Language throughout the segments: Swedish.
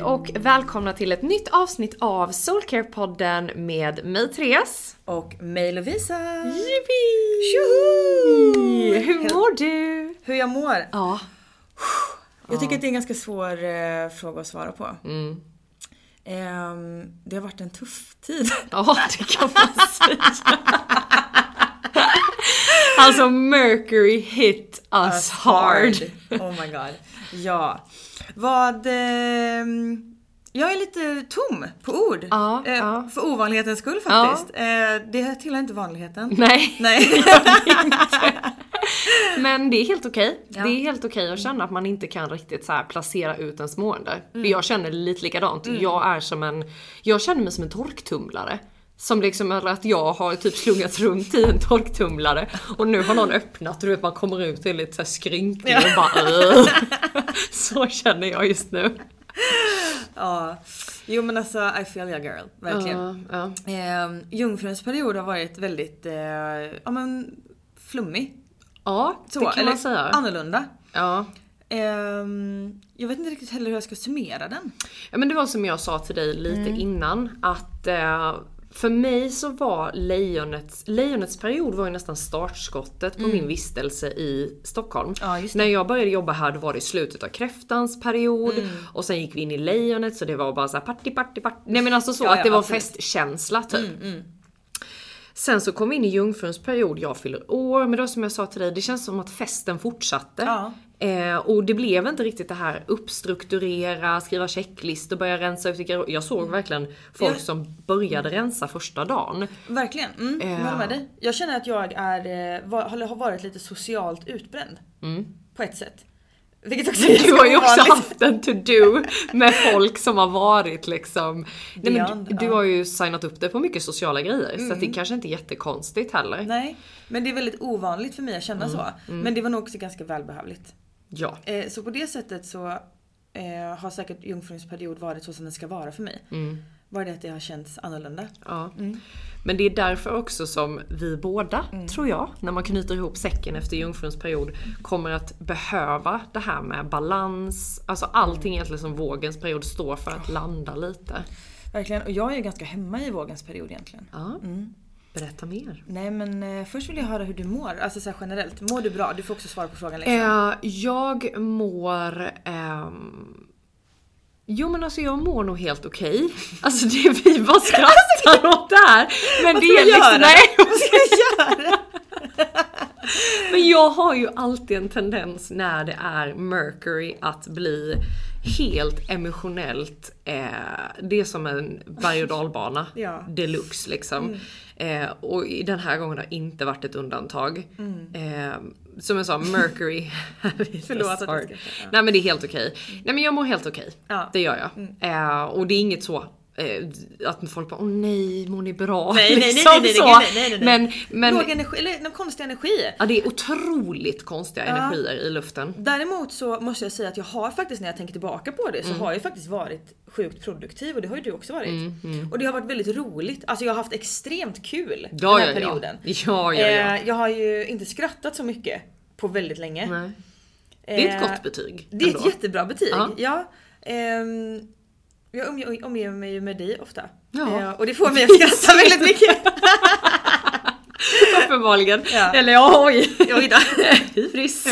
Hej och välkomna till ett nytt avsnitt av Soulcare-podden med mig Therese. Och mig Lovisa! Yippee! Tjoho! Hur mår du? Hur jag mår? Ja. Jag tycker att det är en ganska svår eh, fråga att svara på. Mm. Ehm, det har varit en tuff tid. Ja, det kan man säga. alltså Mercury hit us hard. Oh my god. Ja. Vad... ehm, jag är lite tom på ord. Ja, Eh, ja. För ovanlighetens skull faktiskt. Eh, det tillhör inte vanligheten. Nej, Nej. men det är helt okej. Ja. Det är helt okej att känna att man inte kan riktigt så placera ut ens mående. Jag känner lite likadant. Jag är som en, jag känner mig som en torktumlare. Som liksom, eller att jag har typ slungats runt i en torktumlare och nu har någon öppnat och du vet man kommer ut är lite skrynklig och bara. Så känner jag just nu. ja. Jo men alltså, I feel you girl. Verkligen. Ja, ja. Eh, Jungfruns period har varit väldigt, eh, ja men flummig. ja det Så, kan eller man säga. annorlunda. Ja. Ehm, jag vet inte riktigt heller hur jag ska summera den. Ja men det var som jag sa till dig lite Mm. innan att eh, för mig så var lejonets, lejonets period var ju nästan startskottet på min vistelse i Stockholm. Mm. Ja. När jag började jobba här då var det i slutet av kräftans period Mm. och sen gick vi in i lejonet så det var bara så här party party party. Nej men alltså så Ja, att ja, det var absolut. festkänsla typ. Mm, Sen så kom vi in i jungfruns period, jag fyller år, men då som jag sa till dig, det känns som att festen fortsatte. Eh, och det blev inte riktigt det här uppstrukturera, skriva checklistor, börja rensa ut Jag såg verkligen folk Ja. som började rensa första dagen. Verkligen. Mm, jag håller med dig. Jag känner att jag är, eh, var, har varit lite socialt utbränd. På ett sätt. Vilket också Mm. Du har ju också haft en to-do med folk som har varit liksom... Nej, men du, du har ju signat upp dig på mycket sociala grejer så att det kanske inte är jättekonstigt heller. Nej, men det är väldigt ovanligt för mig att känna så. Men det var nog också ganska välbehövligt. Ja. Eh, så på det sättet så eh, har säkert jungfruns period varit så som den ska vara för mig. Bara det att det har känts annorlunda. Ja. Men det är därför också som vi båda, tror jag, när man knyter ihop säcken efter jungfruns period, kommer att behöva det här med balans, alltså allting egentligen som vågens period står för att landa lite. Verkligen. Och jag är ju ganska hemma i vågens period egentligen. Ja. Berätta mer. Nej men eh, först vill jag höra hur du mår. Alltså så generellt. Mår du bra? Du får också svara på frågan liksom. Eh, jag mår... ehm, Jo men alltså jag mår nog helt okej. Alltså det vi bara skrattar åt det här. Men Vad det ska är liksom, göra? nej, Vad ska jag göra? Men jag har ju alltid en tendens när det är Mercury att bli helt emotionellt, eh, det är som en berg och dalbana Ja. Mm. deluxe liksom. Eh, och den här gången har inte varit ett undantag. Eh, som jag sa, Mercury. Mm. Förlåt att jag skrattar, ja. Nej men det är helt okej. Nej men jag mår helt okej. Ja. Det gör jag. Eh, och det är inget så att folk bara åh nej, mår ni bra? Nej, nej, nej, Liksom nej, nej, nej, nej, nej, nej. Men, men Låg energi, eller någon konstig energi. Ja det är otroligt konstiga energier i luften. Däremot så måste jag säga att jag har faktiskt när jag tänker tillbaka på det så Mm. har jag faktiskt varit sjukt produktiv och det har ju du också varit. Och det har varit väldigt roligt. Alltså jag har haft extremt kul Ja, den här ja, ja. perioden. Ja, ja, ja. Eh, jag har ju inte skrattat så mycket på väldigt länge. Nej. Det är ett Eh, gott betyg. Det är ett ändå. jättebra betyg. Ja. Ja. Ehm, jag omger, mig ju med dig ofta. Ja. Eh, och det får mig att skratta väldigt mycket. Uppenbarligen. Ja. Eller ja, oj. Oj då. Hybris.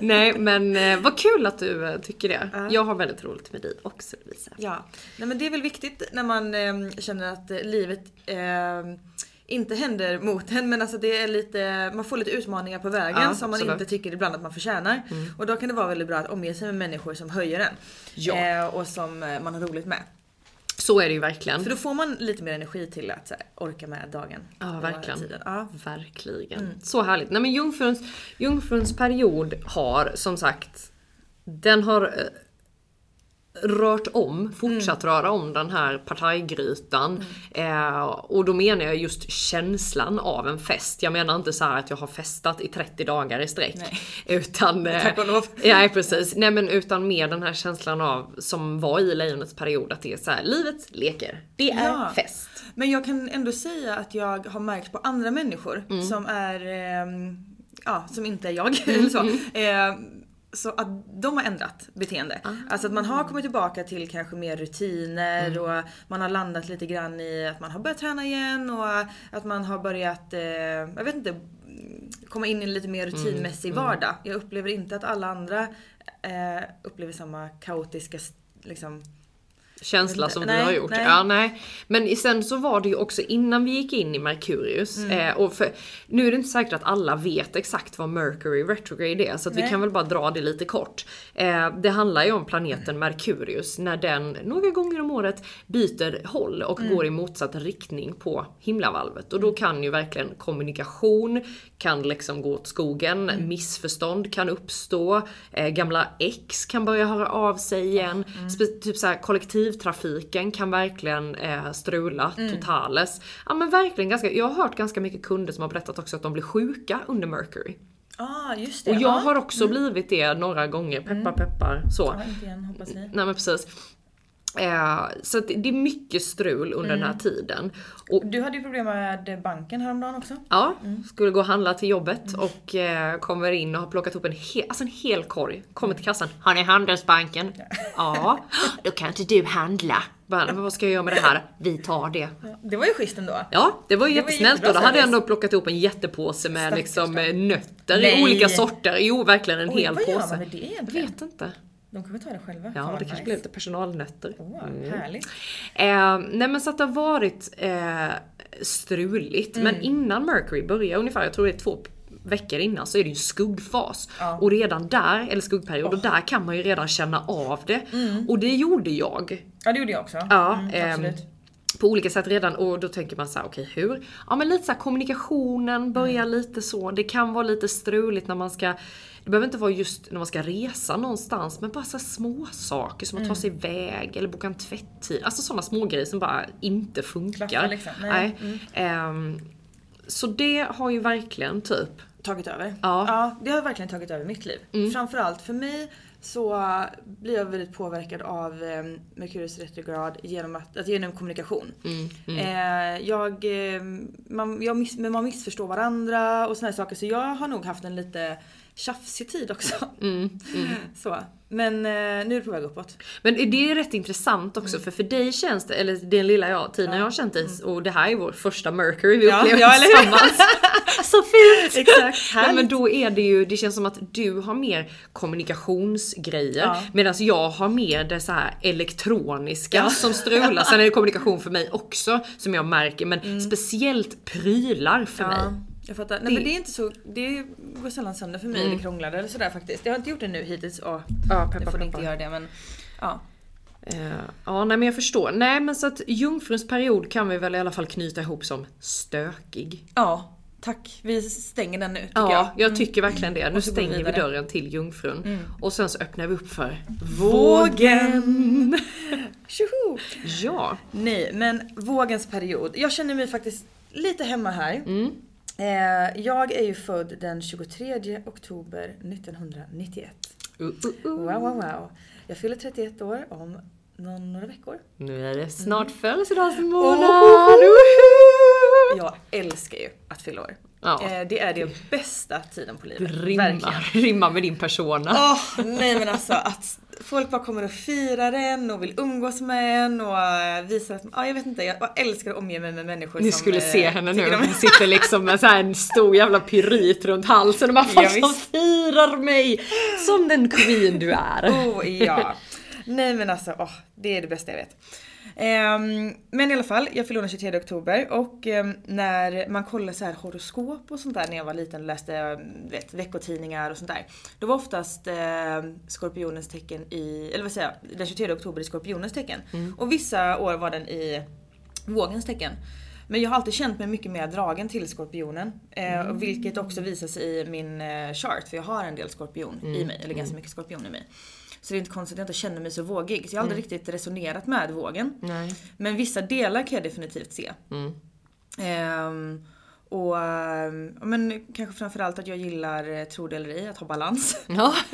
Nej men eh, vad kul att du eh, tycker det. Jag har väldigt roligt med dig också Lovisa. Ja, nej men det är väl viktigt när man eh, känner att livet eh, inte händer mot en men alltså det är lite, man får lite utmaningar på vägen Ja, som man inte tycker ibland att man förtjänar. Och då kan det vara väldigt bra att omge sig med människor som höjer en. Ja. Eh, och som eh, man har roligt med. Så är det ju verkligen. För då får man lite mer energi till att här, orka med dagen. Ja verkligen. Ja. Verkligen. Så härligt. Nej men jungfruns, jungfruns period har som sagt, den har eh, rört om, fortsatt röra om den här partajgrytan. Eh, och då menar jag just känslan av en fest. Jag menar inte så här att jag har festat i 30 dagar i sträck. Nej. Utan... eh, Tack och lov. Ja precis. Nej men utan mer den här känslan av, som var i lejonets period, att det är så här, livet leker. Det är Ja. fest. Men jag kan ändå säga att jag har märkt på andra människor Mm. som är, ehm, ja som inte är jag Mm, så. ehm, så att de har ändrat beteende. Ah. Alltså att man har kommit tillbaka till kanske mer rutiner Mm. och man har landat lite grann i att man har börjat träna igen och att man har börjat, eh, jag vet inte, komma in i en lite mer rutinmässig Mm, vardag. Jag upplever inte att alla andra eh, upplever samma kaotiska liksom, känsla som Nej, vi har gjort. nej. Ja, nej. Men sen så var det ju också innan vi gick in i Merkurius. Mm. Eh, och för, nu är det inte säkert att alla vet exakt vad Mercury retrograde är så att vi kan väl bara dra det lite kort. Eh, det handlar ju om planeten Merkurius när den några gånger om året byter håll och Mm. går i motsatt riktning på himlavalvet. Och då kan ju verkligen kommunikation kan liksom gå åt skogen, Mm. missförstånd kan uppstå, eh, gamla ex kan börja höra av sig igen. Mm. Typ så här, kollektivtrafiken kan verkligen eh, strula Mm. totales. Ja men verkligen ganska, jag har hört ganska mycket kunder som har berättat också att de blir sjuka under Mercury. ah just det. Och jag ja. har också blivit det några gånger, peppar peppar så. Ja, inte igen hoppas ni. Nej men precis. Eh, så det är mycket strul under den Mm. här tiden. Och Du hade ju problem med banken häromdagen också. Ja, Mm. skulle gå och handla till jobbet och eh, kommer in och har plockat upp en, hel, alltså en hel korg. Kommer till kassan. Har ni Handelsbanken? Ja. Då kan inte du handla. Bara, men vad ska jag göra med det här? Vi tar det. Det var ju schysst ändå. Ja, det var ju Det jättesnällt och då hade jag ändå plockat upp en jättepåse med Stackars liksom eh, nötter Nej. i olika sorter. Jo, verkligen en Oj, hel vad gör påse. man med det egentligen? vet inte. De kommer ta det själva. Ja, det kanske nice. blir lite personalnötter. Åh, Mm. härligt. Eh, nej men så att det har varit eh, struligt. Mm. Men innan Mercury börjar ungefär, jag tror det är två veckor innan, så är det ju skuggfas. Ja. Och redan där, eller skuggperiod, och där kan man ju redan känna av det. Och det gjorde jag. Ja det gjorde jag också. Ja, mm, absolut. på olika sätt redan och då tänker man så här: okej hur? Ja men lite så här, kommunikationen börjar Mm. lite så, det kan vara lite struligt när man ska det behöver inte vara just när man ska resa någonstans men bara så små saker som att ta Mm. sig iväg eller boka en tvätttid. Alltså sådana små grejer som bara inte funkar. Liksom. Nej. Mm. Ehm, så det har ju verkligen typ Tagit över. Ja. Mm. det har verkligen tagit över mitt liv. Framförallt för mig så blir jag väldigt påverkad av eh, Merkurius retrograd genom, att, att, genom kommunikation. Mm, Eh, jag, eh, man, jag miss, men man missförstår varandra och såna här saker så jag har nog haft en lite tjafsig tid också. Mm, Så. Men eh, nu är det på väg uppåt. Men det är rätt intressant också för för dig känns det, eller den lilla jag, tiden jag har känt dig och det här är vår första Mercury vi Ja, upplever ja, tillsammans. Så fint! Exakt, Ja, men då är det ju, det känns som att du har mer kommunikationsgrejer Ja. medan jag har mer det så här elektroniska som strular. Sen är det kommunikation för mig också som jag märker men speciellt prylar för Mm. Ja, mig. Jag fattar. Det- Nej men det är inte så, det går sällan sönder för mig eller krånglar eller sådär faktiskt. Jag har inte gjort det nu hittills och Ja, det peppar, får inte göra det men ja. Eh, ja, nej men jag förstår. Nej men så att jungfruns period kan vi väl i alla fall knyta ihop som stökig. Ja, tack. Vi stänger den nu tycker Ja, jag. jag tycker verkligen det. Nu stänger vi dörren till jungfrun. Och sen så öppnar vi upp för Vågen! Tjoho! Ja. Nej, men vågens period. Jag känner mig faktiskt lite hemma här. Eh, jag är ju född den 23 oktober 1991. Uh, uh, uh. Wow, wow, wow. Jag fyller 31 år om någon, några veckor. Nu är det snart födelsedagsmånad! Ohoho! Jag älskar ju att fylla år. Ja. Eh, det är den bästa tiden på livet. Verkligen. Rimmar, rimmar med din persona. Åh, nej men alltså att folk bara kommer och firar en och vill umgås med en och eh, visa att, ja jag vet inte, jag älskar att omge mig med människor Ni som skulle eh, se henne nu, hon sitter liksom med så en stor jävla pyrit runt halsen och bara folk som firar mig som den queen du är. Oh ja. Nej men alltså, åh, det är det bästa jag vet. Ehm, men i alla fall, jag fyllde år den 23 oktober och ehm, när man kollar så här horoskop och sånt där när jag var liten och läste ehm, vet, veckotidningar och sånt där. Då var oftast skorpionens tecken i, eller vad säger jag, den 23 oktober i skorpionens tecken. Och vissa år var den i vågens tecken. Men jag har alltid känt mig mycket mer dragen till skorpionen. Eh, och Vilket också visar sig i min eh, chart, för jag har en del skorpion i mig, eller ganska mycket skorpion i mig. Så det är inte konstigt att jag inte känner mig så vågig. Så jag har aldrig riktigt resonerat med vågen. Nej. Men vissa delar kan jag definitivt se. Ehm, och ehm, ja, men kanske framförallt att jag gillar, eh, tro det eller ej, att ha balans. Ja.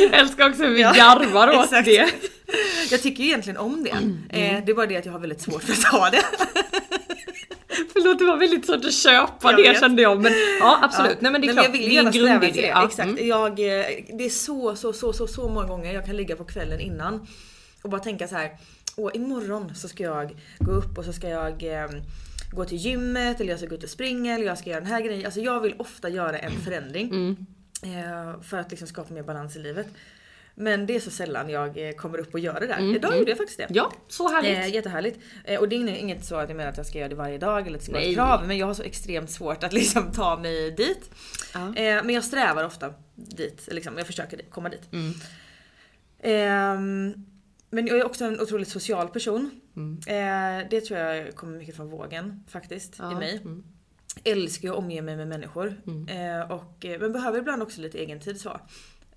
Jag älskar också hur vi garvar åt det. Jag tycker ju egentligen om det. Eh, det är bara det att jag har väldigt svårt för att ha det. Förlåt det var väldigt svårt att köpa Jag det vet. kände jag men ja absolut. Nej men det är Nej, klart, jag vill det är en grundidé. det. Ja, Exakt. mm. Jag, eh, det är så, så, så, så, så många gånger jag kan ligga på kvällen innan och bara tänka så här. Åh, imorgon så ska jag gå upp och så ska jag eh, gå till gymmet eller jag ska gå ut och springa eller jag ska göra den här grejen. Alltså jag vill ofta göra en förändring. Mm. Eh, för att liksom skapa mer balans i livet. Men det är så sällan jag eh, kommer upp och gör det där. Mm, Idag gjorde jag faktiskt det. Ja, så härligt. Eh, jättehärligt. Eh, och det är inget- så att jag menar att jag ska göra det varje dag eller att det ska vara krav. Men jag har så extremt svårt att liksom ta mig dit. Ja. Eh, men jag strävar ofta dit. Liksom, jag försöker komma dit. Mm. Ehm, men jag är också en otroligt social person. Mm. Eh, det tror jag kommer mycket från vågen faktiskt Ja, i mig. mm. Älskar att omge mig med människor. Eh, och, eh, men behöver ibland också lite egen tid så.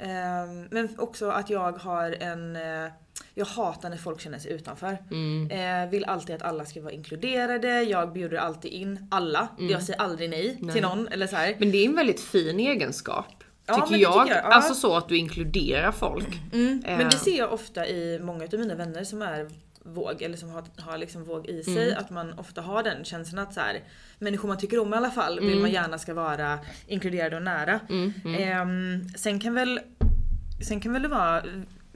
Ehm, men också att jag har en... Eh, jag hatar när folk känner sig utanför. Mm. Eh, vill alltid att alla ska vara inkluderade. Jag bjuder alltid in alla. Jag säger aldrig nej, Mm. Nej. till någon. Eller så här. Men det är en väldigt fin egenskap. Ja, tycker jag. tycker jag, ja. Alltså så att du inkluderar folk. Mm. Men Eh. det ser jag ofta i många av mina vänner som är våg, eller som har, har liksom våg i sig. Mm. Att man ofta har den känslan att så här, människor man tycker om i alla fall vill Mm. man gärna ska vara inkluderade och nära. Ehm, sen kan väl Sen kan väl det vara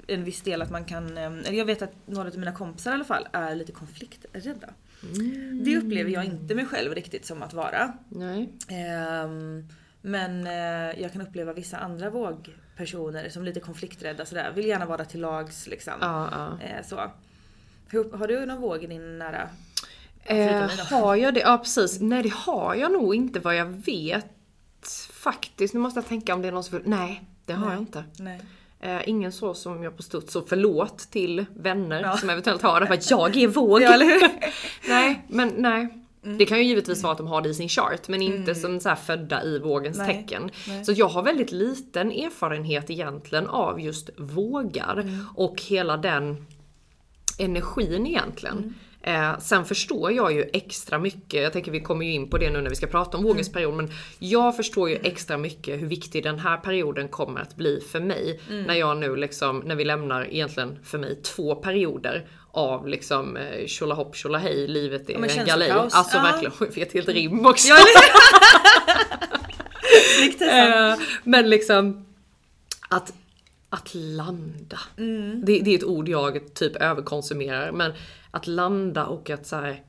en viss del att man kan, ehm, eller jag vet att några av mina kompisar i alla fall är lite konflikträdda. Mm. Det upplever jag inte mig själv riktigt som att vara. Nej. Ehm, men eh, jag kan uppleva vissa andra vågpersoner som lite konflikträdda sådär. Vill gärna vara till lags liksom. Ja, ja. Eh, så. Hur, har du någon våg i din nära? Eh, har jag det? Ja precis. Nej det har jag nog inte vad jag vet. Faktiskt. Nu måste jag tänka om det är någon som... Nej, det har jag inte. Nej. Eh, ingen så som jag på studs, så förlåt till vänner Ja. som eventuellt har det för att jag är våg. Ja, eller hur? Mm. nej, men nej. Det kan ju givetvis vara att de har det i sin chart men inte som så födda i vågens Nej, tecken. nej. Så jag har väldigt liten erfarenhet egentligen av just vågar Mm. och hela den energin egentligen. Mm. Eh, sen förstår jag ju extra mycket, jag tänker vi kommer ju in på det nu när vi ska prata om vågens period, men jag förstår ju extra mycket hur viktig den här perioden kommer att bli för mig. När jag nu liksom, när vi lämnar egentligen för mig två perioder av liksom eh, tjolahopp tjolahej, livet är en galej. Alltså Ja. verkligen, jag vet helt rim också. Eh, Men liksom att, att landa. Mm. Det, det är ett ord jag typ överkonsumerar. Men att landa och att så här,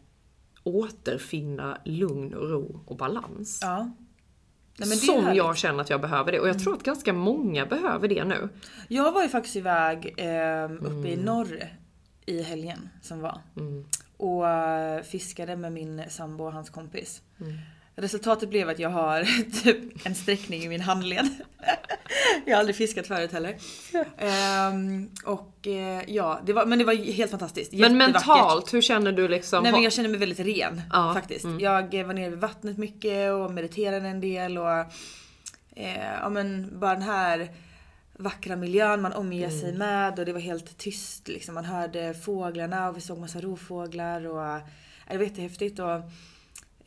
återfinna lugn och ro och balans. Ja. Nej, Som härligt. Mm. jag känner att jag behöver det. Och jag tror att ganska många behöver det nu. Jag var ju faktiskt iväg eh, uppe Mm. i norr i helgen som var. Och eh, fiskade med min sambo och hans kompis. Resultatet blev att jag har typ en sträckning i min handled. jag har aldrig fiskat förut heller. Ehm, och eh, ja, det var, men det var helt fantastiskt. Men mentalt, hur känner du liksom? Nej men jag känner mig väldigt ren Ja, faktiskt. mm. Jag var nere vid vattnet mycket och mediterade en del och eh, ja men bara den här vackra miljön man omger sig Mm. med och det var helt tyst liksom. Man hörde fåglarna och vi såg massa rovfåglar och eh, det var jättehäftigt och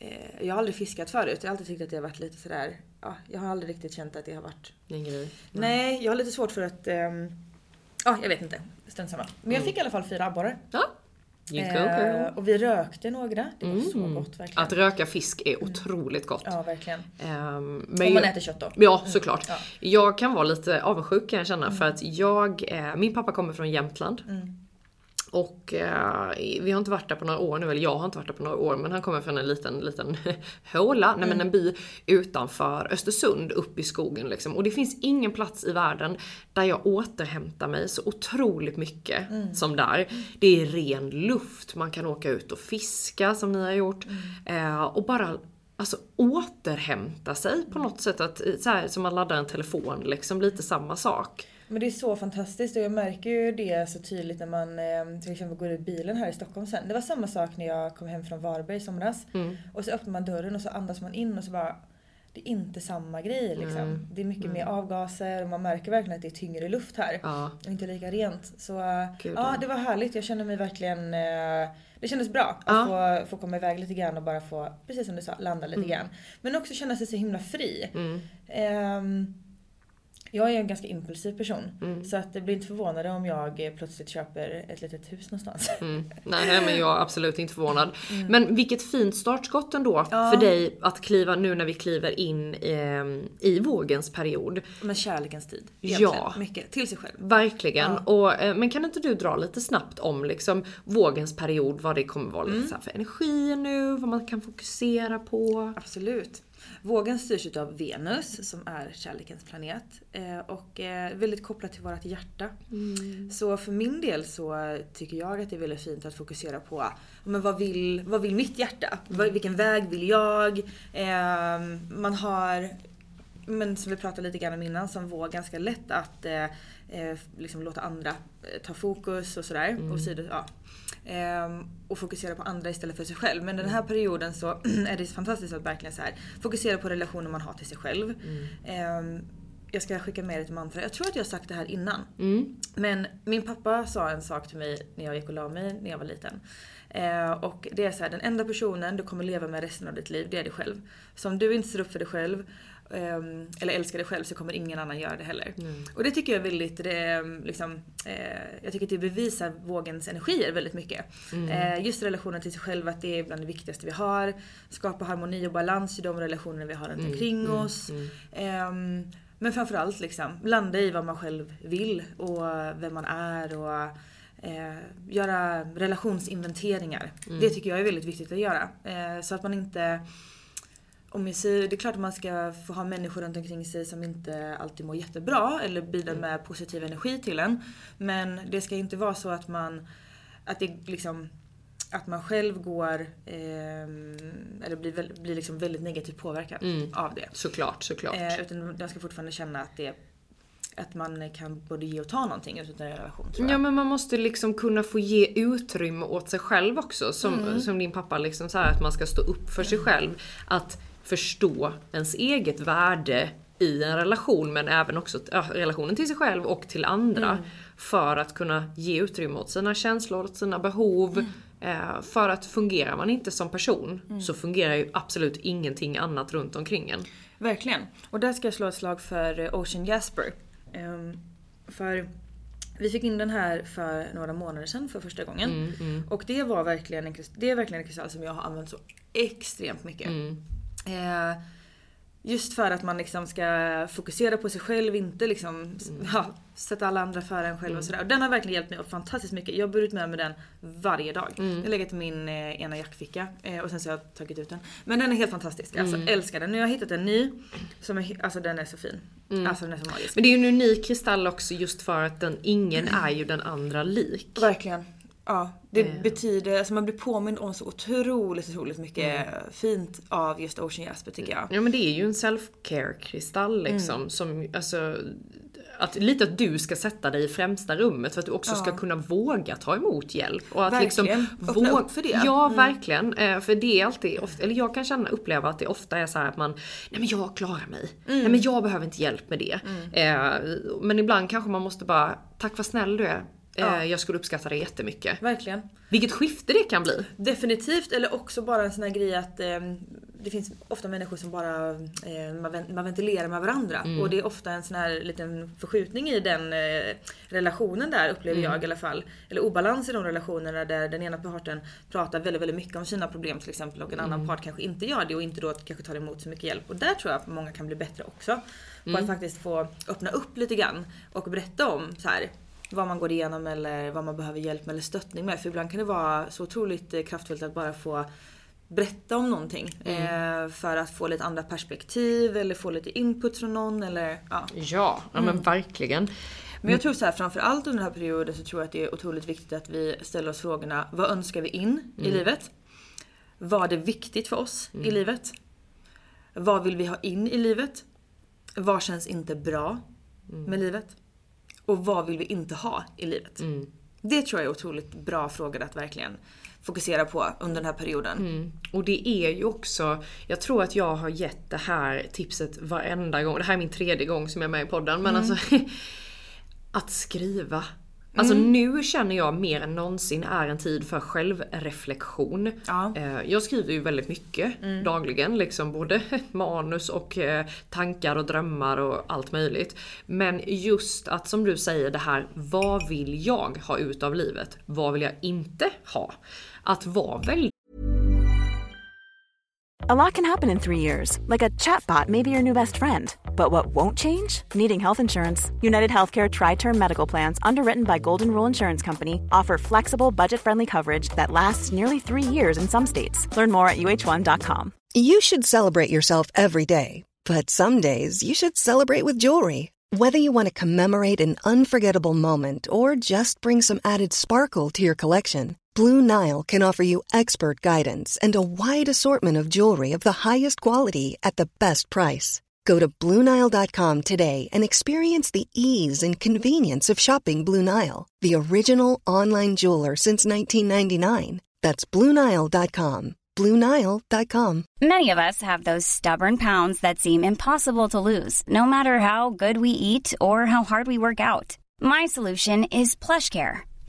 eh, jag har aldrig fiskat förut. Jag har alltid tyckt att det har varit lite sådär, ja, jag har aldrig riktigt känt att det har varit En grej. Nej, jag har lite svårt för att, ehm, ja jag vet inte. Strunt samma. Men jag fick i alla fall fyra abborrar. Ja. Eh, och vi rökte några. Det var så Mm. gott verkligen. Att röka fisk är otroligt gott. Ja, verkligen. Ehm, men Om man jag- äter kött då. Ja såklart. Ja. Jag kan vara lite avundsjuk kan jag känna för att jag, eh, min pappa kommer från Jämtland. Mm. Och eh, vi har inte varit där på några år nu, eller jag har inte varit där på några år, men han kommer från en liten, liten håla, nej men en by utanför Östersund, upp i skogen liksom. Och det finns ingen plats i världen där jag återhämtar mig så otroligt mycket som där. Det är ren luft, man kan åka ut och fiska som ni har gjort. Eh, och bara Alltså återhämta sig på något sätt, att, så här, som man laddar en telefon liksom, lite samma sak. Men det är så fantastiskt och jag märker ju det så tydligt när man eh, till exempel går ur bilen här i Stockholm sen. Det var samma sak när jag kom hem från Varberg i somras. Mm. Och så öppnar man dörren och så andas man in och så bara det är inte samma grej liksom. Det är mycket mer avgaser och man märker verkligen att det är tyngre luft här. Ja. Och inte lika rent. Så eh, Gud, ja, ja. det var härligt. Jag känner mig verkligen... Eh, det kändes bra att Ja. få, få komma iväg lite grann och bara få, precis som du sa, landa lite grann. Men också känna sig så himla fri. Mm. Ehm, jag är en ganska impulsiv person. Så att det blir inte förvånade om jag eh, plötsligt köper ett litet hus någonstans. Mm. Nej, nej men jag är absolut inte förvånad. Men vilket fint startskott ändå Mm. Ja. för dig att kliva nu när vi kliver in i, i vågens period. Men kärlekens tid. Ja. Mycket. Till sig själv. Verkligen. Och, eh, men kan inte du dra lite snabbt om liksom vågens period, vad det kommer vara Mm. så här för energier nu, vad man kan fokusera på? Absolut. Vågen styrs av Venus som är kärlekens planet eh, och är väldigt kopplat till vårt hjärta. Så för min del så tycker jag att det är väldigt fint att fokusera på men vad, vill, vad vill mitt hjärta? Vad- Vilken väg vill jag? Eh, man har, men som vi pratade lite grann om innan, som våg ganska lätt att eh, eh, liksom låta andra eh, ta fokus och sådär. Och, sidor, ja. Ehm, och fokusera på andra istället för sig själv. Men den här perioden så är det fantastiskt att verkligen så här, fokusera på relationer man har till sig själv. Ehm, jag ska skicka med ett mantra. Jag tror att jag har sagt det här innan. Mm. Men min pappa sa en sak till mig när jag gick och la mig när jag var liten. Eh, och det är så här, den enda personen du kommer leva med resten av ditt liv, det är dig själv. Så om du inte står upp för dig själv, ehm, eller älskar dig själv, så kommer ingen annan göra det heller. Och det tycker jag är väldigt, det, liksom, eh, jag tycker att det bevisar vågens energier väldigt mycket. Eh, just relationen till sig själv, att det är bland det viktigaste vi har. Skapa harmoni och balans i de relationer vi har runt omkring oss. Ehm, men framförallt liksom, landa i vad man själv vill och vem man är och eh, göra relationsinventeringar. Det tycker jag är väldigt viktigt att göra. Eh, så att man inte om sig, det är klart att man ska få ha människor runt omkring sig som inte alltid mår jättebra eller bidrar med positiv energi till en. Men det ska inte vara så att man, att det liksom att man själv går, ehm, eller blir, blir liksom väldigt negativt påverkad av det. Såklart, såklart. Eh, utan man ska fortfarande känna att det att man kan både ge och ta någonting utan en relation tror jag. Ja men man måste liksom kunna få ge utrymme åt sig själv också. Som, Mm. som din pappa liksom så här att man ska stå upp för sig själv. Att förstå ens eget värde i en relation men även också ja, relationen till sig själv och till andra. Mm. För att kunna ge utrymme åt sina känslor, åt sina behov. Mm. Eh, för att fungerar man inte som person så fungerar ju absolut ingenting annat runt omkring en. Verkligen. Och där ska jag slå ett slag för eh, Ocean Jasper. Ehm, för vi fick in den här för några månader sedan för första gången. Och det var verkligen en, det är verkligen en kristall som jag har använt så extremt mycket. Eh, just för att man liksom ska fokusera på sig själv, inte liksom ja, sätta alla andra före en själv och sådär. Och den har verkligen hjälpt mig fantastiskt mycket. Jag har burit med mig den varje dag. Jag har legat i min eh, ena jackficka eh, och sen så har jag tagit ut den. Men den är helt fantastisk. Alltså älskar den. Nu har jag hittat en ny. Som är, alltså den är så fin. Alltså den är så magisk. Men det är ju en unik kristall också just för att den, ingen är ju den andra lik. Verkligen. Ja, det Eh. betyder, alltså man blir påmind om så otroligt, otroligt mycket Mm. fint av just Ocean Jasper tycker jag. Ja men det är ju en self-care kristall liksom som alltså att, lite att du ska sätta dig i främsta rummet för att du också ska kunna våga ta emot hjälp. Och att Verkligen. liksom Öppna våg- upp för det. Ja verkligen. Eh, För det är alltid, ofta, eller jag kan känna, uppleva att det ofta är så här att man, nej men jag klarar mig. Nej men jag behöver inte hjälp med det. Eh, Men ibland kanske man måste bara, tack vad snäll du är. Eh, Jag skulle uppskatta det jättemycket. Verkligen. Vilket skifte det kan bli. Definitivt, eller också bara en sån här grej att eh, det finns ofta människor som bara eh, man, ven- man ventilerar med varandra. Mm. Och det är ofta en sån här liten förskjutning i den eh, relationen där upplever Mm. jag i alla fall. Eller obalans i de relationerna där den ena parten pratar väldigt, väldigt mycket om sina problem till exempel och en Mm. annan part kanske inte gör det och inte då kanske tar emot så mycket hjälp. Och där tror jag att många kan bli bättre också. På Mm. att faktiskt få öppna upp lite grann och berätta om så här vad man går igenom eller vad man behöver hjälp med eller stöttning med. För ibland kan det vara så otroligt eh, kraftfullt att bara få berätta om någonting. Eh, för att få lite andra perspektiv eller få lite input från någon eller ja. Ja, ja men verkligen. Men jag tror så här, framförallt under den här perioden så tror jag att det är otroligt viktigt att vi ställer oss frågorna vad önskar vi in i livet? Vad är viktigt för oss i livet? Vad vill vi ha in i livet? Vad känns inte bra med livet? Och vad vill vi inte ha i livet? Det tror jag är otroligt bra frågor att verkligen fokusera på under den här perioden. Och det är ju också, jag tror att jag har gett det här tipset varenda gång. Det här är min tredje gång som jag är med i podden. Men alltså att skriva. Alltså nu känner jag mer än någonsin är en tid för självreflektion. Ja. Eh, Jag skriver ju väldigt mycket dagligen, liksom både manus och eh, tankar och drömmar och allt möjligt. Men just att som du säger det här, vad vill jag ha ut av livet? Vad vill jag inte ha? Att vara väldigt A lot can happen in three years, like a chatbot may be your new best friend. But what won't change? Needing health insurance. United Healthcare Tri Term Medical Plans, underwritten by Golden Rule Insurance Company, offer flexible, budget friendly coverage that lasts nearly three years in some states. Learn more at uh1.com. You should celebrate yourself every day, but some days you should celebrate with jewelry. Whether you want to commemorate an unforgettable moment or just bring some added sparkle to your collection, Blue Nile can offer you expert guidance and a wide assortment of jewelry of the highest quality at the best price. Go to BlueNile.com today and experience the ease and convenience of shopping Blue Nile, the original online jeweler since 1999. That's BlueNile.com. BlueNile.com. Many of us have those stubborn pounds that seem impossible to lose, no matter how good we eat or how hard we work out. My solution is PlushCare.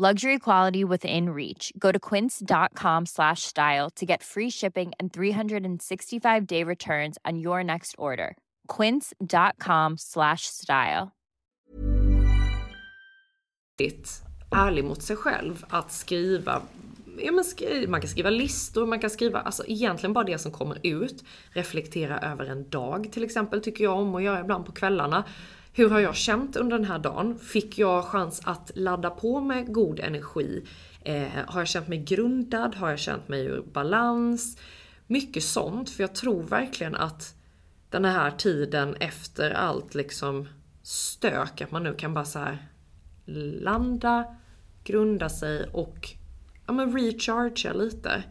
Luxury quality within reach. Go to quince.com slash style to get free shipping and 365 day returns on your next order. Quince.com slash style. ärlig mot sig själv att skriva Ja, men skri man kan skriva listor, man kan skriva alltså egentligen bara det som kommer ut. Reflektera över en dag till exempel tycker jag om att göra ibland på kvällarna. Hur har jag känt under den här dagen? Fick jag chans att ladda på med god energi? Eh, har jag känt mig grundad? Har jag känt mig ur balans? Mycket sånt, för jag tror verkligen att den här tiden efter allt liksom stök, att man nu kan bara så här landa, grunda sig och ja, men rechargea lite.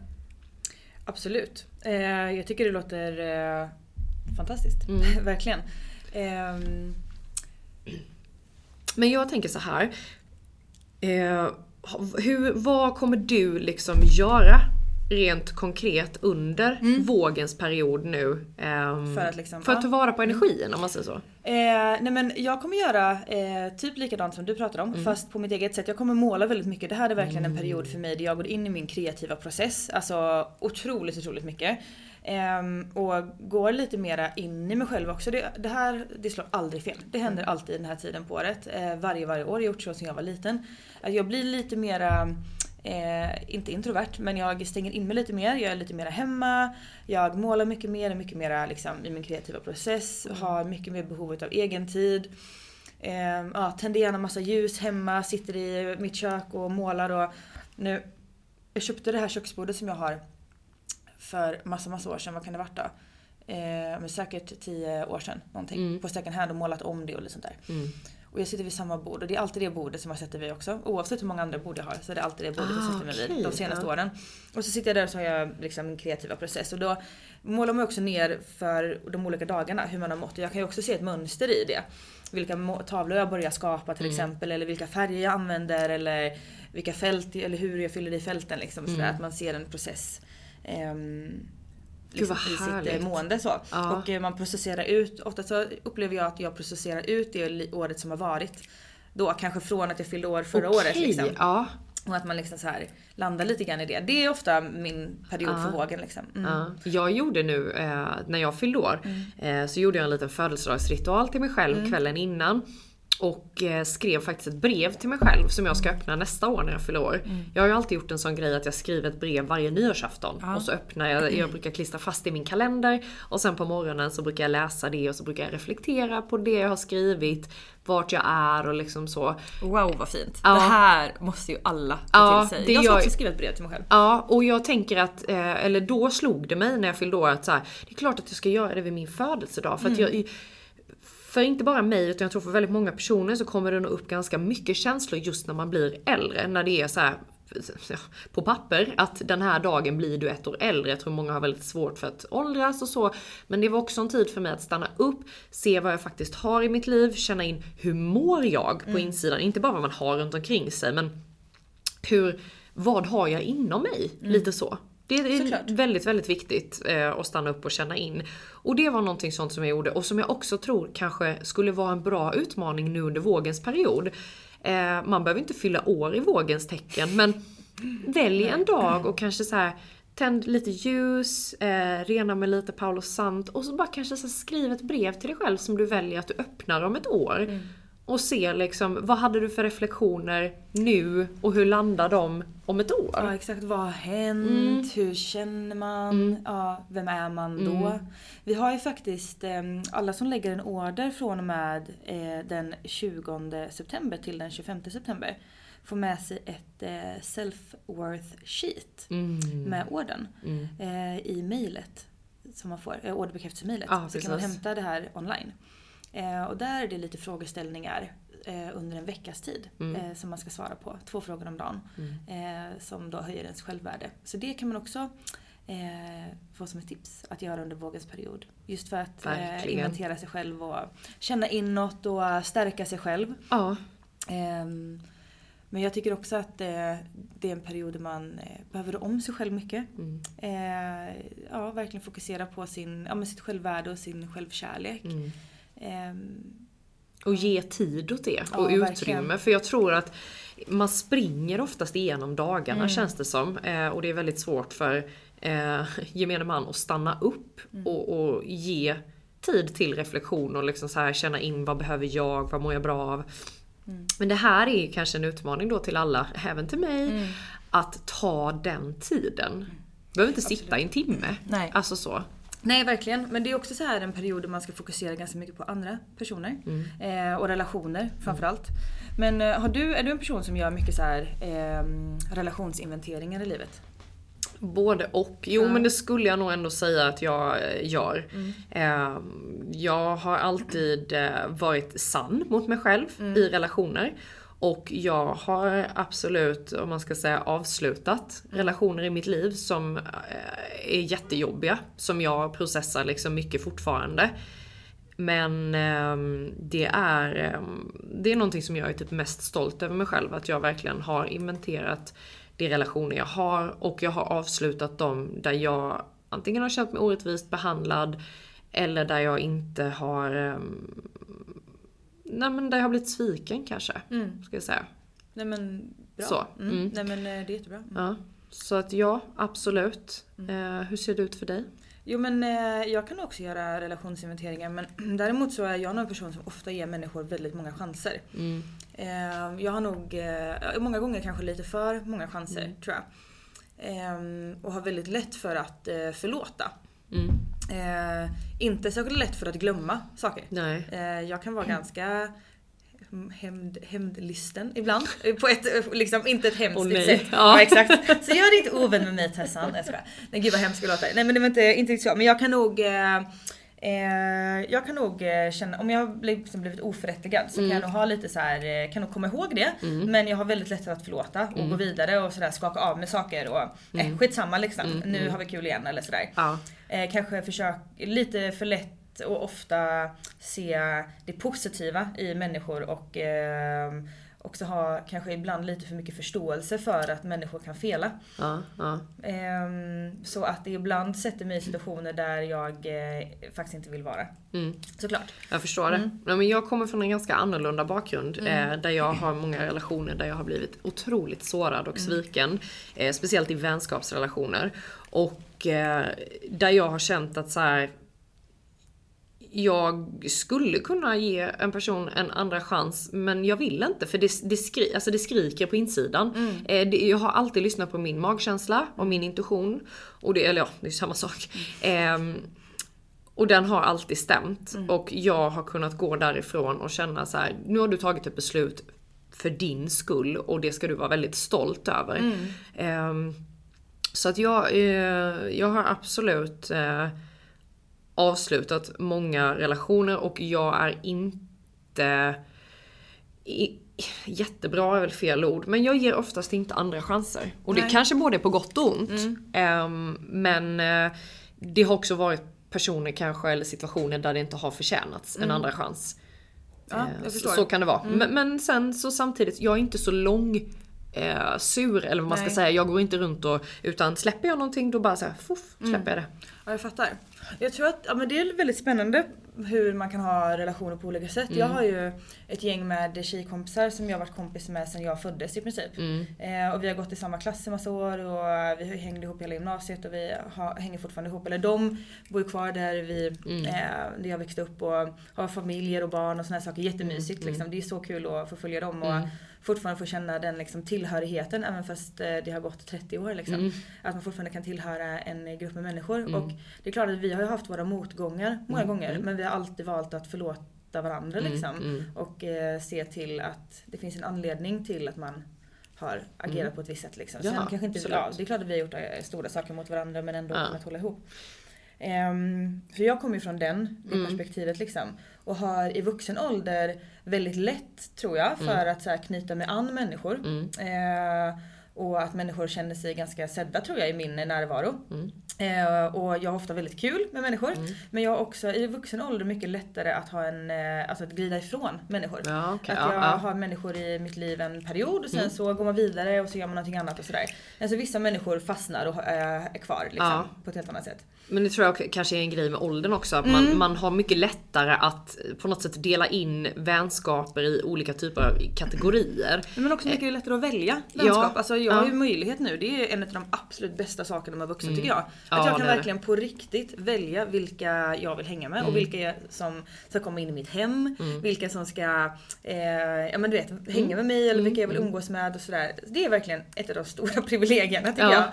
Absolut. Eh, jag tycker det låter eh, fantastiskt. Mm. Verkligen. Eh, men jag tänker så här. Eh, hur, vad kommer du liksom göra rent konkret under mm. vågens period nu. Um, för att, liksom, för att ta vara på energin om man säger så. Eh, nej men jag kommer göra eh, typ likadant som du pratar om mm. fast på mitt eget sätt. Jag kommer måla väldigt mycket. Det här är verkligen mm. en period för mig där jag går in i min kreativa process. Alltså otroligt, otroligt mycket. Um, och går lite mera in i mig själv också. Det, det, här det slår aldrig fel. Det händer mm. alltid den här tiden på året. Uh, varje, varje år. Jag har gjort så sedan jag var liten. Att jag blir lite mera Eh, inte introvert men jag stänger in mig lite mer, jag är lite mer hemma. Jag målar mycket mer, är mycket mer liksom, i min kreativa process. Mm. Har mycket mer behov av egen tid. Eh, ja, tänder gärna massa ljus hemma, sitter i mitt kök och målar. Och nu, jag köpte det här köksbordet som jag har för massa massa år sedan, vad kan det varit då? Eh, men säkert tio år sedan någonting. Mm. På second hand och målat om det och lite sånt där. Mm. Och jag sitter vid samma bord och det är alltid det bordet som jag sätter vid också. Oavsett hur många andra bord jag har så är det alltid det bordet ah, jag sätter mig okay, vid de senaste ja. åren. Och så sitter jag där och så har jag liksom min kreativa process och då målar man också ner för de olika dagarna hur man har mått. Och jag kan ju också se ett mönster i det. Vilka tavlor jag börjar skapa till mm. exempel eller vilka färger jag använder eller vilka fält eller hur jag fyller i fälten liksom. Mm. Sådär, att man ser en process. Um, liksom, i sitt eh, mående så. Ja. Och eh, man processerar ut, ofta så upplever jag att jag processerar ut det året som har varit. Då kanske från att jag fyllde år förra okay. året liksom. Ja. Och att man liksom så här landar lite grann i det. Det är ofta min period ja. för vågen. Liksom. Mm. Ja. Jag gjorde nu, eh, när jag fyllde år, mm. eh, så gjorde jag en liten födelsedagsritual till mig själv mm. kvällen innan. Och eh, skrev faktiskt ett brev till mig själv som jag ska öppna nästa år när jag fyller år. Mm. Jag har ju alltid gjort en sån grej att jag skriver ett brev varje nyårsafton. Ja. Och så öppnar jag, jag brukar klistra fast det i min kalender. Och sen på morgonen så brukar jag läsa det och så brukar jag reflektera på det jag har skrivit. Vart jag är och liksom så. Wow vad fint. Ja. Det här måste ju alla ta ja, till sig. Det jag ska jag... också skriva ett brev till mig själv. Ja och jag tänker att, eh, eller då slog det mig när jag fyllde år att så här, det är klart att jag ska göra det vid min födelsedag. För att mm. jag för inte bara mig utan jag tror för väldigt många personer så kommer det nog upp ganska mycket känslor just när man blir äldre. När det är så här, på papper att den här dagen blir du ett år äldre. Jag tror många har väldigt svårt för att åldras och så. Men det var också en tid för mig att stanna upp, se vad jag faktiskt har i mitt liv, känna in hur mår jag på mm. insidan. Inte bara vad man har runt omkring sig men hur, vad har jag inom mig? Mm. Lite så. Det är Såklart. väldigt, väldigt viktigt eh, att stanna upp och känna in. Och det var någonting sånt som jag gjorde och som jag också tror kanske skulle vara en bra utmaning nu under vågens period. Eh, man behöver inte fylla år i vågens tecken men välj en dag och kanske så här Tänd lite ljus, eh, rena med lite Paolo Sant och så bara kanske så skriv ett brev till dig själv som du väljer att du öppnar om ett år. Mm och se liksom vad hade du för reflektioner nu och hur landar de om ett år? Ja exakt, vad har hänt? Mm. Hur känner man? Mm. Ja, vem är man då? Mm. Vi har ju faktiskt eh, alla som lägger en order från och med eh, den 20 september till den 25 september får med sig ett eh, self-worth sheet mm. med orden mm. eh, i mejlet som man får, eh, orderbekräftelsemejlet. Ah, så kan man hämta det här online. Eh, och där är det lite frågeställningar eh, under en veckas tid mm. eh, som man ska svara på. Två frågor om dagen. Mm. Eh, som då höjer ens självvärde. Så det kan man också eh, få som ett tips att göra under vågens period. Just för att eh, inventera sig själv och känna inåt och stärka sig själv. Ja. Ehm, Men jag tycker också att eh, det är en period där man eh, behöver rå om sig själv mycket. Mm. Eh, ja, verkligen fokusera på sin, ja, sitt självvärde och sin självkärlek. Mm. Ehm, Och ge tid åt det Ja, och verkligen. utrymme. För jag tror att man springer oftast igenom dagarna Mm. känns det som. Eh, och det är väldigt svårt för eh, gemene man att stanna upp Mm. och, och ge tid till reflektion och liksom så här känna in vad behöver jag, vad mår jag bra av. Mm. Men det här är kanske en utmaning då till alla, även till mig, Mm. att ta den tiden. behöver inte sitta i en timme. Nej. Alltså så. Nej verkligen, men det är också så här en period där man ska fokusera ganska mycket på andra personer. Eh, och relationer framförallt. Men eh, har du, är du en person som gör mycket så här eh, relationsinventeringar i livet? Både och. Jo men det skulle jag nog ändå säga att jag eh, gör. Eh, jag har alltid eh, varit sann mot mig själv i relationer. Och jag har absolut, om man ska säga avslutat relationer i mitt liv som eh, är jättejobbiga. Som jag processar liksom mycket fortfarande. Men ehm, det är, ehm, det är någonting som jag är typ mest stolt över mig själv. Att jag verkligen har inventerat de relationer jag har och jag har avslutat dem där jag antingen har känt mig orättvist behandlad eller där jag inte har... Ehm, ehm, nej men där jag har blivit sviken kanske. Ska jag säga. Nej men bra. Så, Mm. mm. Nej men eh, det är jättebra. Mm. Ja. Så att ja, absolut. Eh, hur ser det ut för dig? Jo men eh, jag kan också göra relationsinventeringar men däremot så är jag nog en person som ofta ger människor väldigt många chanser. Mm. Eh, jag har nog, eh, många gånger kanske lite för många chanser Mm. tror jag. Eh, och har väldigt lätt för att eh, förlåta. Mm. Eh, inte särskilt lätt för att glömma saker. Nej. Eh, jag kan vara ganska hämnd, hämndlysten ibland. Eh, På ett, eh, liksom, inte ett hemskt sätt. Ja. Ja. exakt. Så gör inte ovän med mig Tessan. Jag skojar. Nej gud vad hemskt det låter. Nej men det var inte, inte riktigt så. Men jag kan nog eh, eh, jag kan nog eh, känna, om jag har liksom blivit oförrättigad så kan jag nog ha lite så här, eh, kan nog komma ihåg det. Men jag har väldigt lätt att förlåta och gå vidare och sådär skaka av med saker och eh, skitsamma liksom. Nu har vi kul igen eller sådär. Ja. Eh, kanske försök, lite för lätt och ofta se det positiva i människor och eh, också ha kanske ibland lite för mycket förståelse för att människor kan fela. Ja, ja. Ehm, så att det ibland sätter mig i situationer där jag eh, faktiskt inte vill vara. Mm. Såklart. Jag förstår det. Nej, men jag kommer från en ganska annorlunda bakgrund. Eh, där jag har många relationer där jag har blivit otroligt sårad och sviken. Eh, speciellt i vänskapsrelationer. Och där jag har känt att så här. Jag skulle kunna ge en person en andra chans men jag vill inte för det, det, skri, alltså det skriker på insidan. Eh, det, jag har alltid lyssnat på min magkänsla och min intuition. Och det, eller ja, det är samma sak. Ehm, och den har alltid stämt. Och jag har kunnat gå därifrån och känna så här: nu har du tagit ett beslut för din skull och det ska du vara väldigt stolt över. Ehm, så att jag, eh, jag har absolut eh, avslutat många relationer och jag är inte i, jättebra är väl fel ord, men jag ger oftast inte andra chanser. Och det Nej. kanske både är på gott och ont. Ehm, men eh, det har också varit personer kanske eller situationer där det inte har förtjänats en andra chans. Ja, jag så, kan det vara. Men, men sen så samtidigt, jag är inte så lång eh, sur eller vad man ska Nej. säga. Jag går inte runt och utan släpper jag någonting då bara såhär fuff släpper jag det. Ja, jag fattar. Jag tror att ja, men det är väldigt spännande hur man kan ha relationer på olika sätt. Jag har ju ett gäng med tjejkompisar som jag varit kompis med sedan jag föddes i princip. Eh, och vi har gått i samma klass i massa år och vi hängde ihop hela gymnasiet och vi har, hänger fortfarande ihop. Eller de bor ju kvar där vi, eh, där jag växte upp och har familjer och barn och såna här saker. Jättemysigt liksom. Det är så kul att få följa dem och fortfarande få känna den liksom, tillhörigheten även fast eh, det har gått 30 år. Liksom. Att man fortfarande kan tillhöra en grupp med människor. Och det är klart att vi har ju haft våra motgångar många gånger men vi har alltid valt att förlåta varandra liksom. Och eh, se till att det finns en anledning till att man har agerat på ett visst sätt. Liksom. Ja, Sen kanske inte, ja, det är klart att vi har gjort eh, stora saker mot varandra men ändå Ja. kunnat hålla ihop. Um, för jag kommer ju från den, det Mm. perspektivet liksom. Och har i vuxen ålder väldigt lätt tror jag för Mm. att så här, knyta mig an människor. Eh, och att människor känner sig ganska sedda tror jag i min närvaro. Eh, och jag har ofta väldigt kul med människor. Men jag har också i vuxen ålder mycket lättare att ha en, eh, alltså att glida ifrån människor. Ja, okej, att ja, jag ja. har människor i mitt liv en period och sen Mm. så går man vidare och så gör man någonting annat och sådär. Alltså vissa människor fastnar och eh, är kvar liksom, Ja. på ett helt annat sätt. Men det tror jag kanske är en grej med åldern också. Att Mm. man, man har mycket lättare att eh, på något sätt dela in vänskaper i olika typer av kategorier. Men också mycket lättare att välja Ja. vänskap. Alltså jag har Ja. ju möjlighet nu, det är en av de absolut bästa sakerna med vuxen Mm. tycker jag. Att Ja, jag kan verkligen på riktigt välja vilka jag vill hänga med Mm. och vilka som ska komma in i mitt hem. Mm. Vilka som ska eh, ja, men du vet, hänga Mm. med mig eller vilka jag vill Mm. umgås med och sådär. Det är verkligen ett av de stora privilegierna tycker Ja. jag.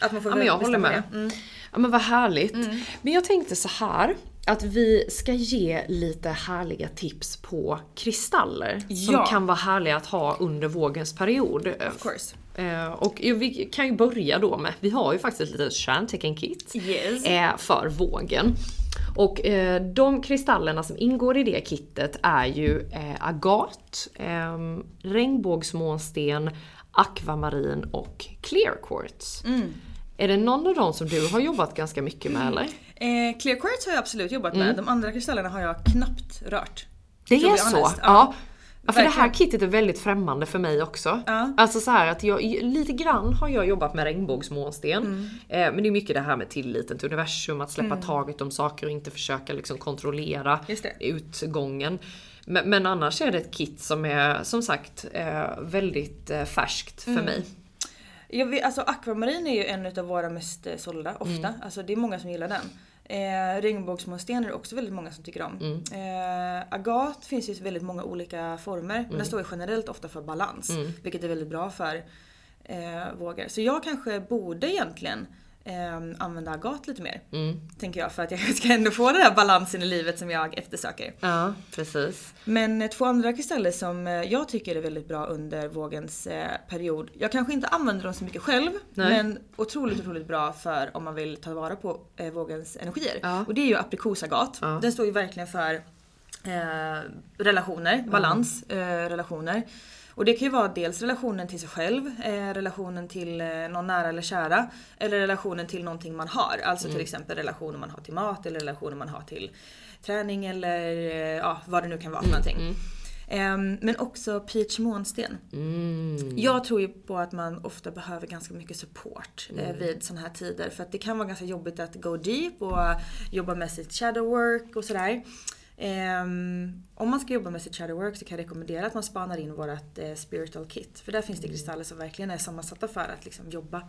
Att man får Ja men jag håller bestämma med. Mm. Ja men vad härligt. Men jag tänkte så här att vi ska ge lite härliga tips på kristaller som Ja. kan vara härliga att ha under vågens period. Of course. Eh, Och vi kan ju börja då med, vi har ju faktiskt ett litet stjärntecken-kit Yes. eh, för vågen. Och eh, de kristallerna som ingår i det kittet är ju agat, eh, regnbågsmånsten, akvamarin och clear quartz. Mm. Är det någon av dem som du har jobbat ganska mycket med eller? Eh, clear quartz har jag absolut jobbat med. Mm. De andra kristallerna har jag knappt rört. Det är så? Ja. Ja, för det här Verkligen. kittet är väldigt främmande för mig också. Ja. Alltså så här att jag, lite grann har jag jobbat med regnbågsmånsten. Mm. Eh, men det är mycket det här med tilliten till universum, att släppa Mm. taget om saker och inte försöka liksom kontrollera utgången. Men, men annars är det ett kit som är som sagt eh, väldigt eh, färskt för Mm. mig. Jag vet, alltså akvamarin är ju en av våra mest eh, sålda ofta. Mm. Alltså det är många som gillar den. Eh, regnbågsmånsten är det också väldigt många som tycker om. Mm. Eh, agat finns ju väldigt många olika former. Men Mm. den står ju generellt ofta för balans. Mm. Vilket är väldigt bra för eh, vågor. Så jag kanske borde egentligen eh, använda agat lite mer. Mm. Tänker jag för att jag ska ändå få den här balansen i livet som jag eftersöker. Ja, precis. Men eh, två andra kristaller som eh, jag tycker är väldigt bra under vågens eh, period. Jag kanske inte använder dem så mycket själv. Nej. Men otroligt, otroligt bra för om man vill ta vara på vågens energier. Ja. Och det är ju aprikosagat. Ja. Den står ju verkligen för eh, relationer, balans, eh, relationer. Och det kan ju vara dels relationen till sig själv, eh, relationen till eh, någon nära eller kära. Eller relationen till någonting man har. Alltså till Mm. exempel relationen man har till mat eller relationen man har till träning eller eh, ja, vad det nu kan vara för någonting. Ehm, men också peach månsten. Mm. Jag tror ju på att man ofta behöver ganska mycket support eh, Mm. vid sådana här tider. För att det kan vara ganska jobbigt att go deep och jobba med sitt shadow work och sådär. Ehm, om man ska jobba med sitt shadow work så kan jag rekommendera att man spanar in vårat eh, spiritual kit. För där finns det kristaller som verkligen är sammansatta för att liksom jobba,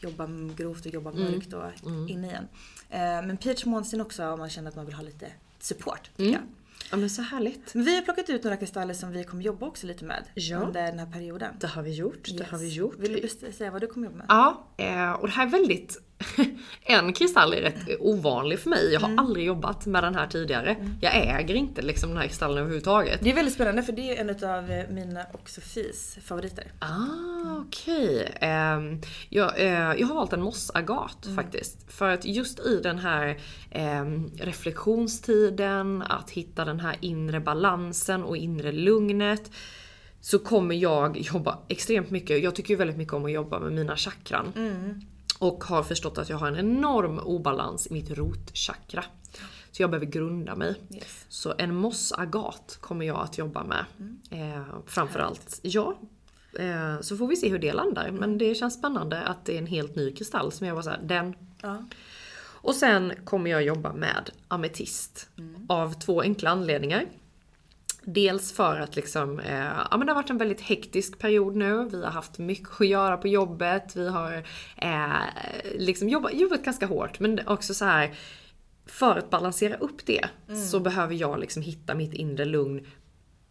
jobba grovt och jobba Mm. mörkt och Mm. inne igen. Eh, men peach månsten också om man känner att man vill ha lite support. Mm. jag. Ja men så härligt. Vi har plockat ut några kristaller som vi kommer jobba också lite med Ja. under den här perioden. Det har vi gjort, det Yes. har vi gjort. Vill du säga vad du kommer jobba med? Ja, eh, och det här är väldigt... en kristall är rätt ovanlig för mig. Jag har Mm. aldrig jobbat med den här tidigare. Jag äger inte liksom den här kristallen överhuvudtaget. Det är väldigt spännande för det är en av mina och Sofies favoriter. Ah, okej. Ehm, jag, eh, jag har valt en mossagat Mm. faktiskt. För att just i den här ehm, reflektionstiden, att hitta den här inre balansen och inre lugnet. Så kommer jag jobba extremt mycket, jag tycker ju väldigt mycket om att jobba med mina chakran. Mm. Och har förstått att jag har en enorm obalans i mitt rotchakra. Så jag behöver grunda mig. Yes. Så en mossagat kommer jag att jobba med. Mm. Eh, framförallt. Ja. Eh, så får vi se hur det landar. Men det känns spännande att det är en helt ny kristall som jag var såhär, den. Ja. Och sen kommer jag jobba med ametist. Mm. Av två enkla anledningar. Dels för att liksom, eh, ja men det har varit en väldigt hektisk period nu. Vi har haft mycket att göra på jobbet. Vi har eh, liksom jobbat, jobbat ganska hårt. Men också så här för att balansera upp det Mm. så behöver jag liksom hitta mitt inre lugn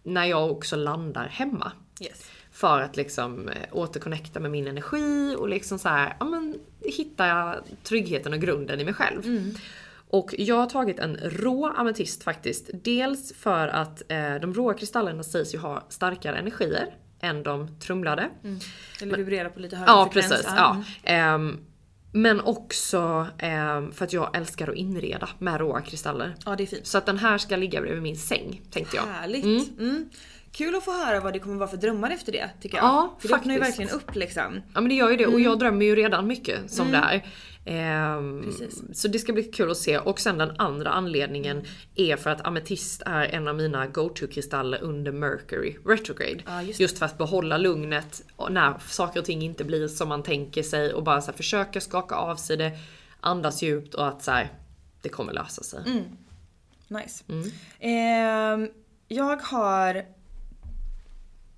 när jag också landar hemma. Yes. För att liksom eh, återconnecta med min energi och liksom så här, ja men hitta tryggheten och grunden i mig själv. Mm. Och jag har tagit en rå ametist faktiskt. Dels för att eh, de råa kristallerna sägs ju ha starkare energier än de trumlade. Mm. Eller vibrerar på lite högre Ja frekvens. precis. Ja. Ehm, men också ehm, för att jag älskar att inreda med råa kristaller. Ja, det är fint. Så att den här ska ligga bredvid min säng tänkte jag. Härligt. Mm. Mm. Kul att få höra vad det kommer vara för drömmar efter det tycker jag. Ja, för det öppnar ju verkligen upp liksom. Ja men det gör ju det och Mm. jag drömmer ju redan mycket som det här. Ehm, så det ska bli kul att se. Och sen den andra anledningen är för att ametist är en av mina go-to-kristaller under Mercury retrograde. Ja, just just, för att behålla lugnet och när saker och ting inte blir som man tänker sig och bara så här, försöka skaka av sig det, andas djupt och att så här, det kommer lösa sig. Mm. Nice. Mm. Ehm, jag har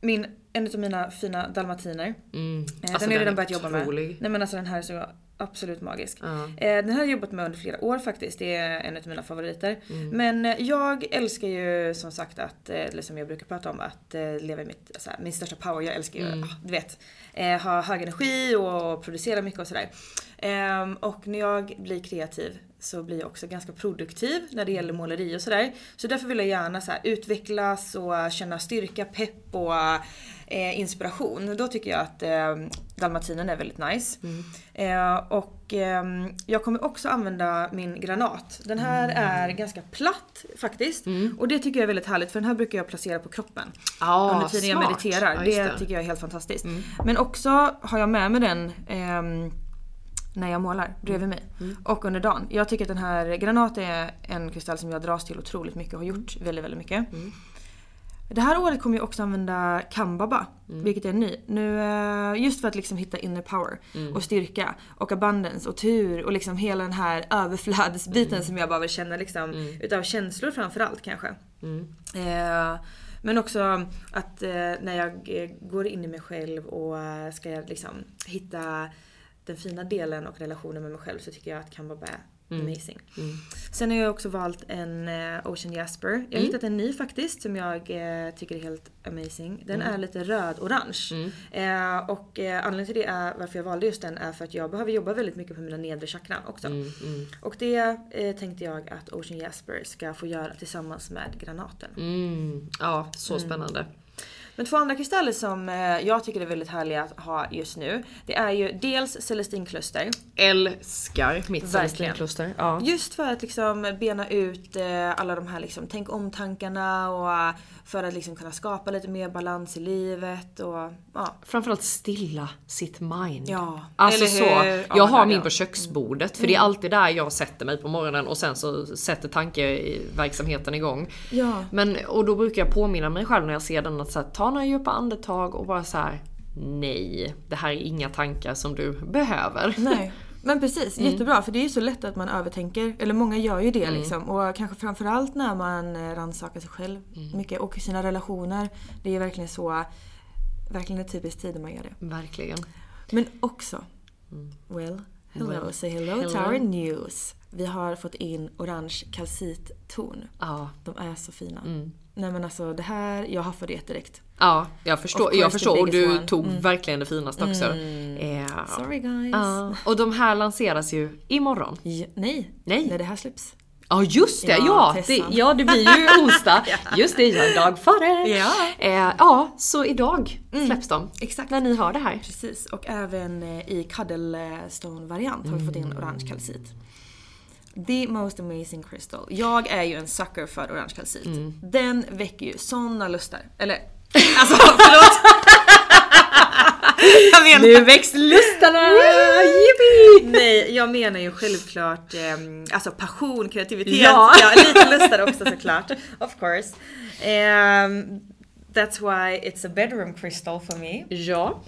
min, en av mina fina dalmatiner. Mm. Eh, Alltså, den har jag redan börjat jobba med. otrolig. Nej men alltså den här är så absolut magisk. Eh, den här har jag jobbat med under flera år faktiskt. Det är en av mina favoriter. Mm. Men eh, jag älskar ju som sagt att, eller som jag brukar prata om, att leva i mitt, så här, min största power. Jag älskar ju, Mm. ah, du vet, ha hög energi och producera mycket och sådär. Ehm, och när jag blir kreativ så blir jag också ganska produktiv när det gäller måleri och sådär. Så därför vill jag gärna så utvecklas och känna styrka, pepp och eh, inspiration. Då tycker jag att eh, dalmatinen är väldigt nice. Eh, och ehm, jag kommer också använda min granat. Den här är ganska platt faktiskt. Och det tycker jag är väldigt härligt för den här brukar jag placera på kroppen. Ja, under tiden jag smart. mediterar. Ja, det, det. tycker jag är helt fantastiskt. Men också har jag med mig den ehm, när jag målar bredvid mig. Och under dagen. Jag tycker att den här granat är en kristall som jag dras till otroligt mycket och har gjort väldigt, väldigt mycket. Det här året kommer jag också använda Kambaba, vilket är ny. Nu, eh, just för att liksom hitta inner power och styrka och abundance och tur och liksom hela den här överflödsbiten som jag bara vill känna liksom, utav känslor framförallt kanske. Eh, men också att eh, när jag eh, går in i mig själv och ska jag liksom hitta den fina delen och relationen med mig själv så tycker jag att Kambaba är amazing. Sen har jag också valt en eh, Ocean Jasper. Jag har hittat en ny faktiskt som jag eh, tycker är helt amazing. Den är lite röd-orange. Eh, och eh, anledningen till det är varför jag valde just den är för att jag behöver jobba väldigt mycket på mina nedre chakran också. Och det eh, tänkte jag att Ocean Jasper ska få göra tillsammans med granaten. Mm. Ja, så spännande. Men två andra kristaller som eh, jag tycker är väldigt härliga att ha just nu. Det är ju dels Celestinkluster. Älskar mitt celestinkluster. Ja. Just för att liksom bena ut eh, alla de här liksom, tänk om tankarna och för att liksom kunna skapa lite mer balans i livet och ja. Framförallt stilla sitt mind. Ja, Alltså så. Jag Ja, har min. Mm. på köksbordet för det är alltid där jag sätter mig på morgonen och sen så sätter tankeverksamheten igång. Ja. Men, och då brukar jag påminna mig själv när jag ser den att så här, ta några djupa andetag och bara så här. Nej, det här är inga tankar som du behöver. Nej. Men precis, jättebra för det är ju så lätt att man övertänker, eller många gör ju det liksom. Och kanske framförallt när man eh, rannsakar sig själv mycket och sina relationer. Det är ju verkligen så, verkligen en typisk tid när man gör det. Verkligen. Men också, well, hello, Well, say hello, hello. to our news. Vi har fått in orange kalcitton. Ja. De är så fina. Nej men alltså det här, jag haffade det direkt. Ja, jag förstår. Jag förstår. Och du one. tog verkligen det finaste också. Ja. Sorry guys. Ja. Och de här lanseras ju imorgon. Ja, nej. Nej. när det här släpps. Ja just det, Ja, ja! det, ja det blir ju onsdag. Just det, jag är dag före. Ja. Eh, ja, så idag släpps de. Exakt. När ni hör det här. Precis, och även eh, i Cuddlestone-variant har vi fått in orange kalcit. The most amazing crystal. Jag är ju en sucker för orange kalcit. Den väcker ju såna lustar. Eller, alltså förlåt! jag menar, Nu väcks lustarna! Yippee! nej, jag menar ju självklart ehm, alltså passion, kreativitet. Ja. lite lustar också såklart. Of course. Ehm, that's why it's a bedroom crystal for me. Ja.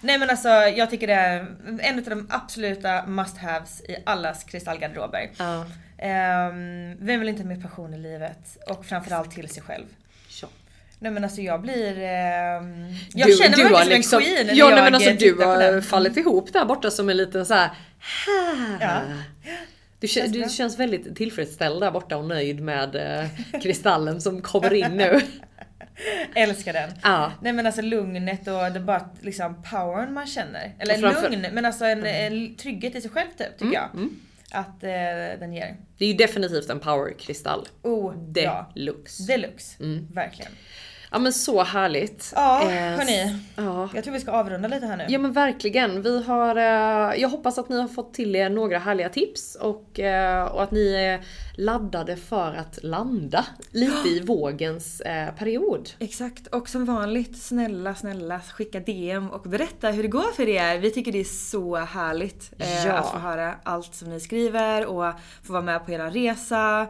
Nej men alltså jag tycker det är en av de absoluta must-haves i allas kristallgarderober. Ja. Ehm, vem vill inte ha mer passion i livet? Och framförallt till sig själv. Ja. Nej men alltså jag blir... ehm, jag Du, känner mig verkligen liksom, som en queen när Ja nej, jag men alltså du har fallit ihop där borta som en liten så här. Ja. Du, kä- Känns du känns väldigt tillfredsställd där borta och nöjd med eh, kristallen som kommer in nu. Älskar den. Ja. Nej men alltså lugnet och det bara liksom powern man känner. Eller framför- lugn men alltså en, en trygghet i sig själv typ tycker jag. Att eh, den ger. Det är ju definitivt en powerkristall. Oh, ja. Deluxe. Deluxe. Mm. Verkligen. Ja men så härligt. Ja, Eh, hörni. Ja. Jag tror vi ska avrunda lite här nu. Ja men verkligen. Vi har, eh, jag hoppas att ni har fått till er några härliga tips och, eh, och att ni är laddade för att landa lite i vågens eh, period. Exakt, och som vanligt, snälla, snälla skicka DM och berätta hur det går för er. Vi tycker det är så härligt eh, Ja. att få höra allt som ni skriver och få vara med på er resa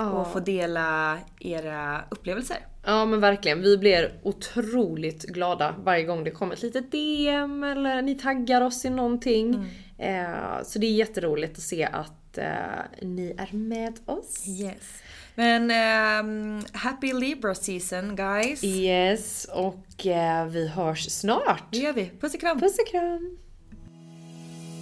Ja. och få dela era upplevelser. Ja men verkligen, vi blir otroligt glada varje gång det kommer ett litet DM eller ni taggar oss i någonting. Eh, så det är jätteroligt att se att eh, ni är med oss. Yes. Men ehm, happy Libra season guys. Yes, och eh, vi hörs snart. Det gör vi. Puss och kram. Puss och kram.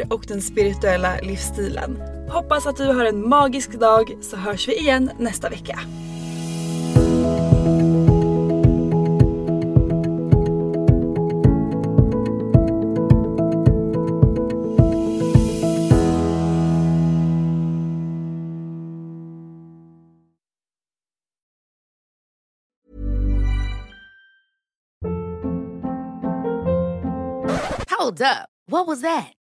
och den spirituella livsstilen. Hoppas att du har en magisk dag så hörs vi igen nästa vecka. Hold up. What was that?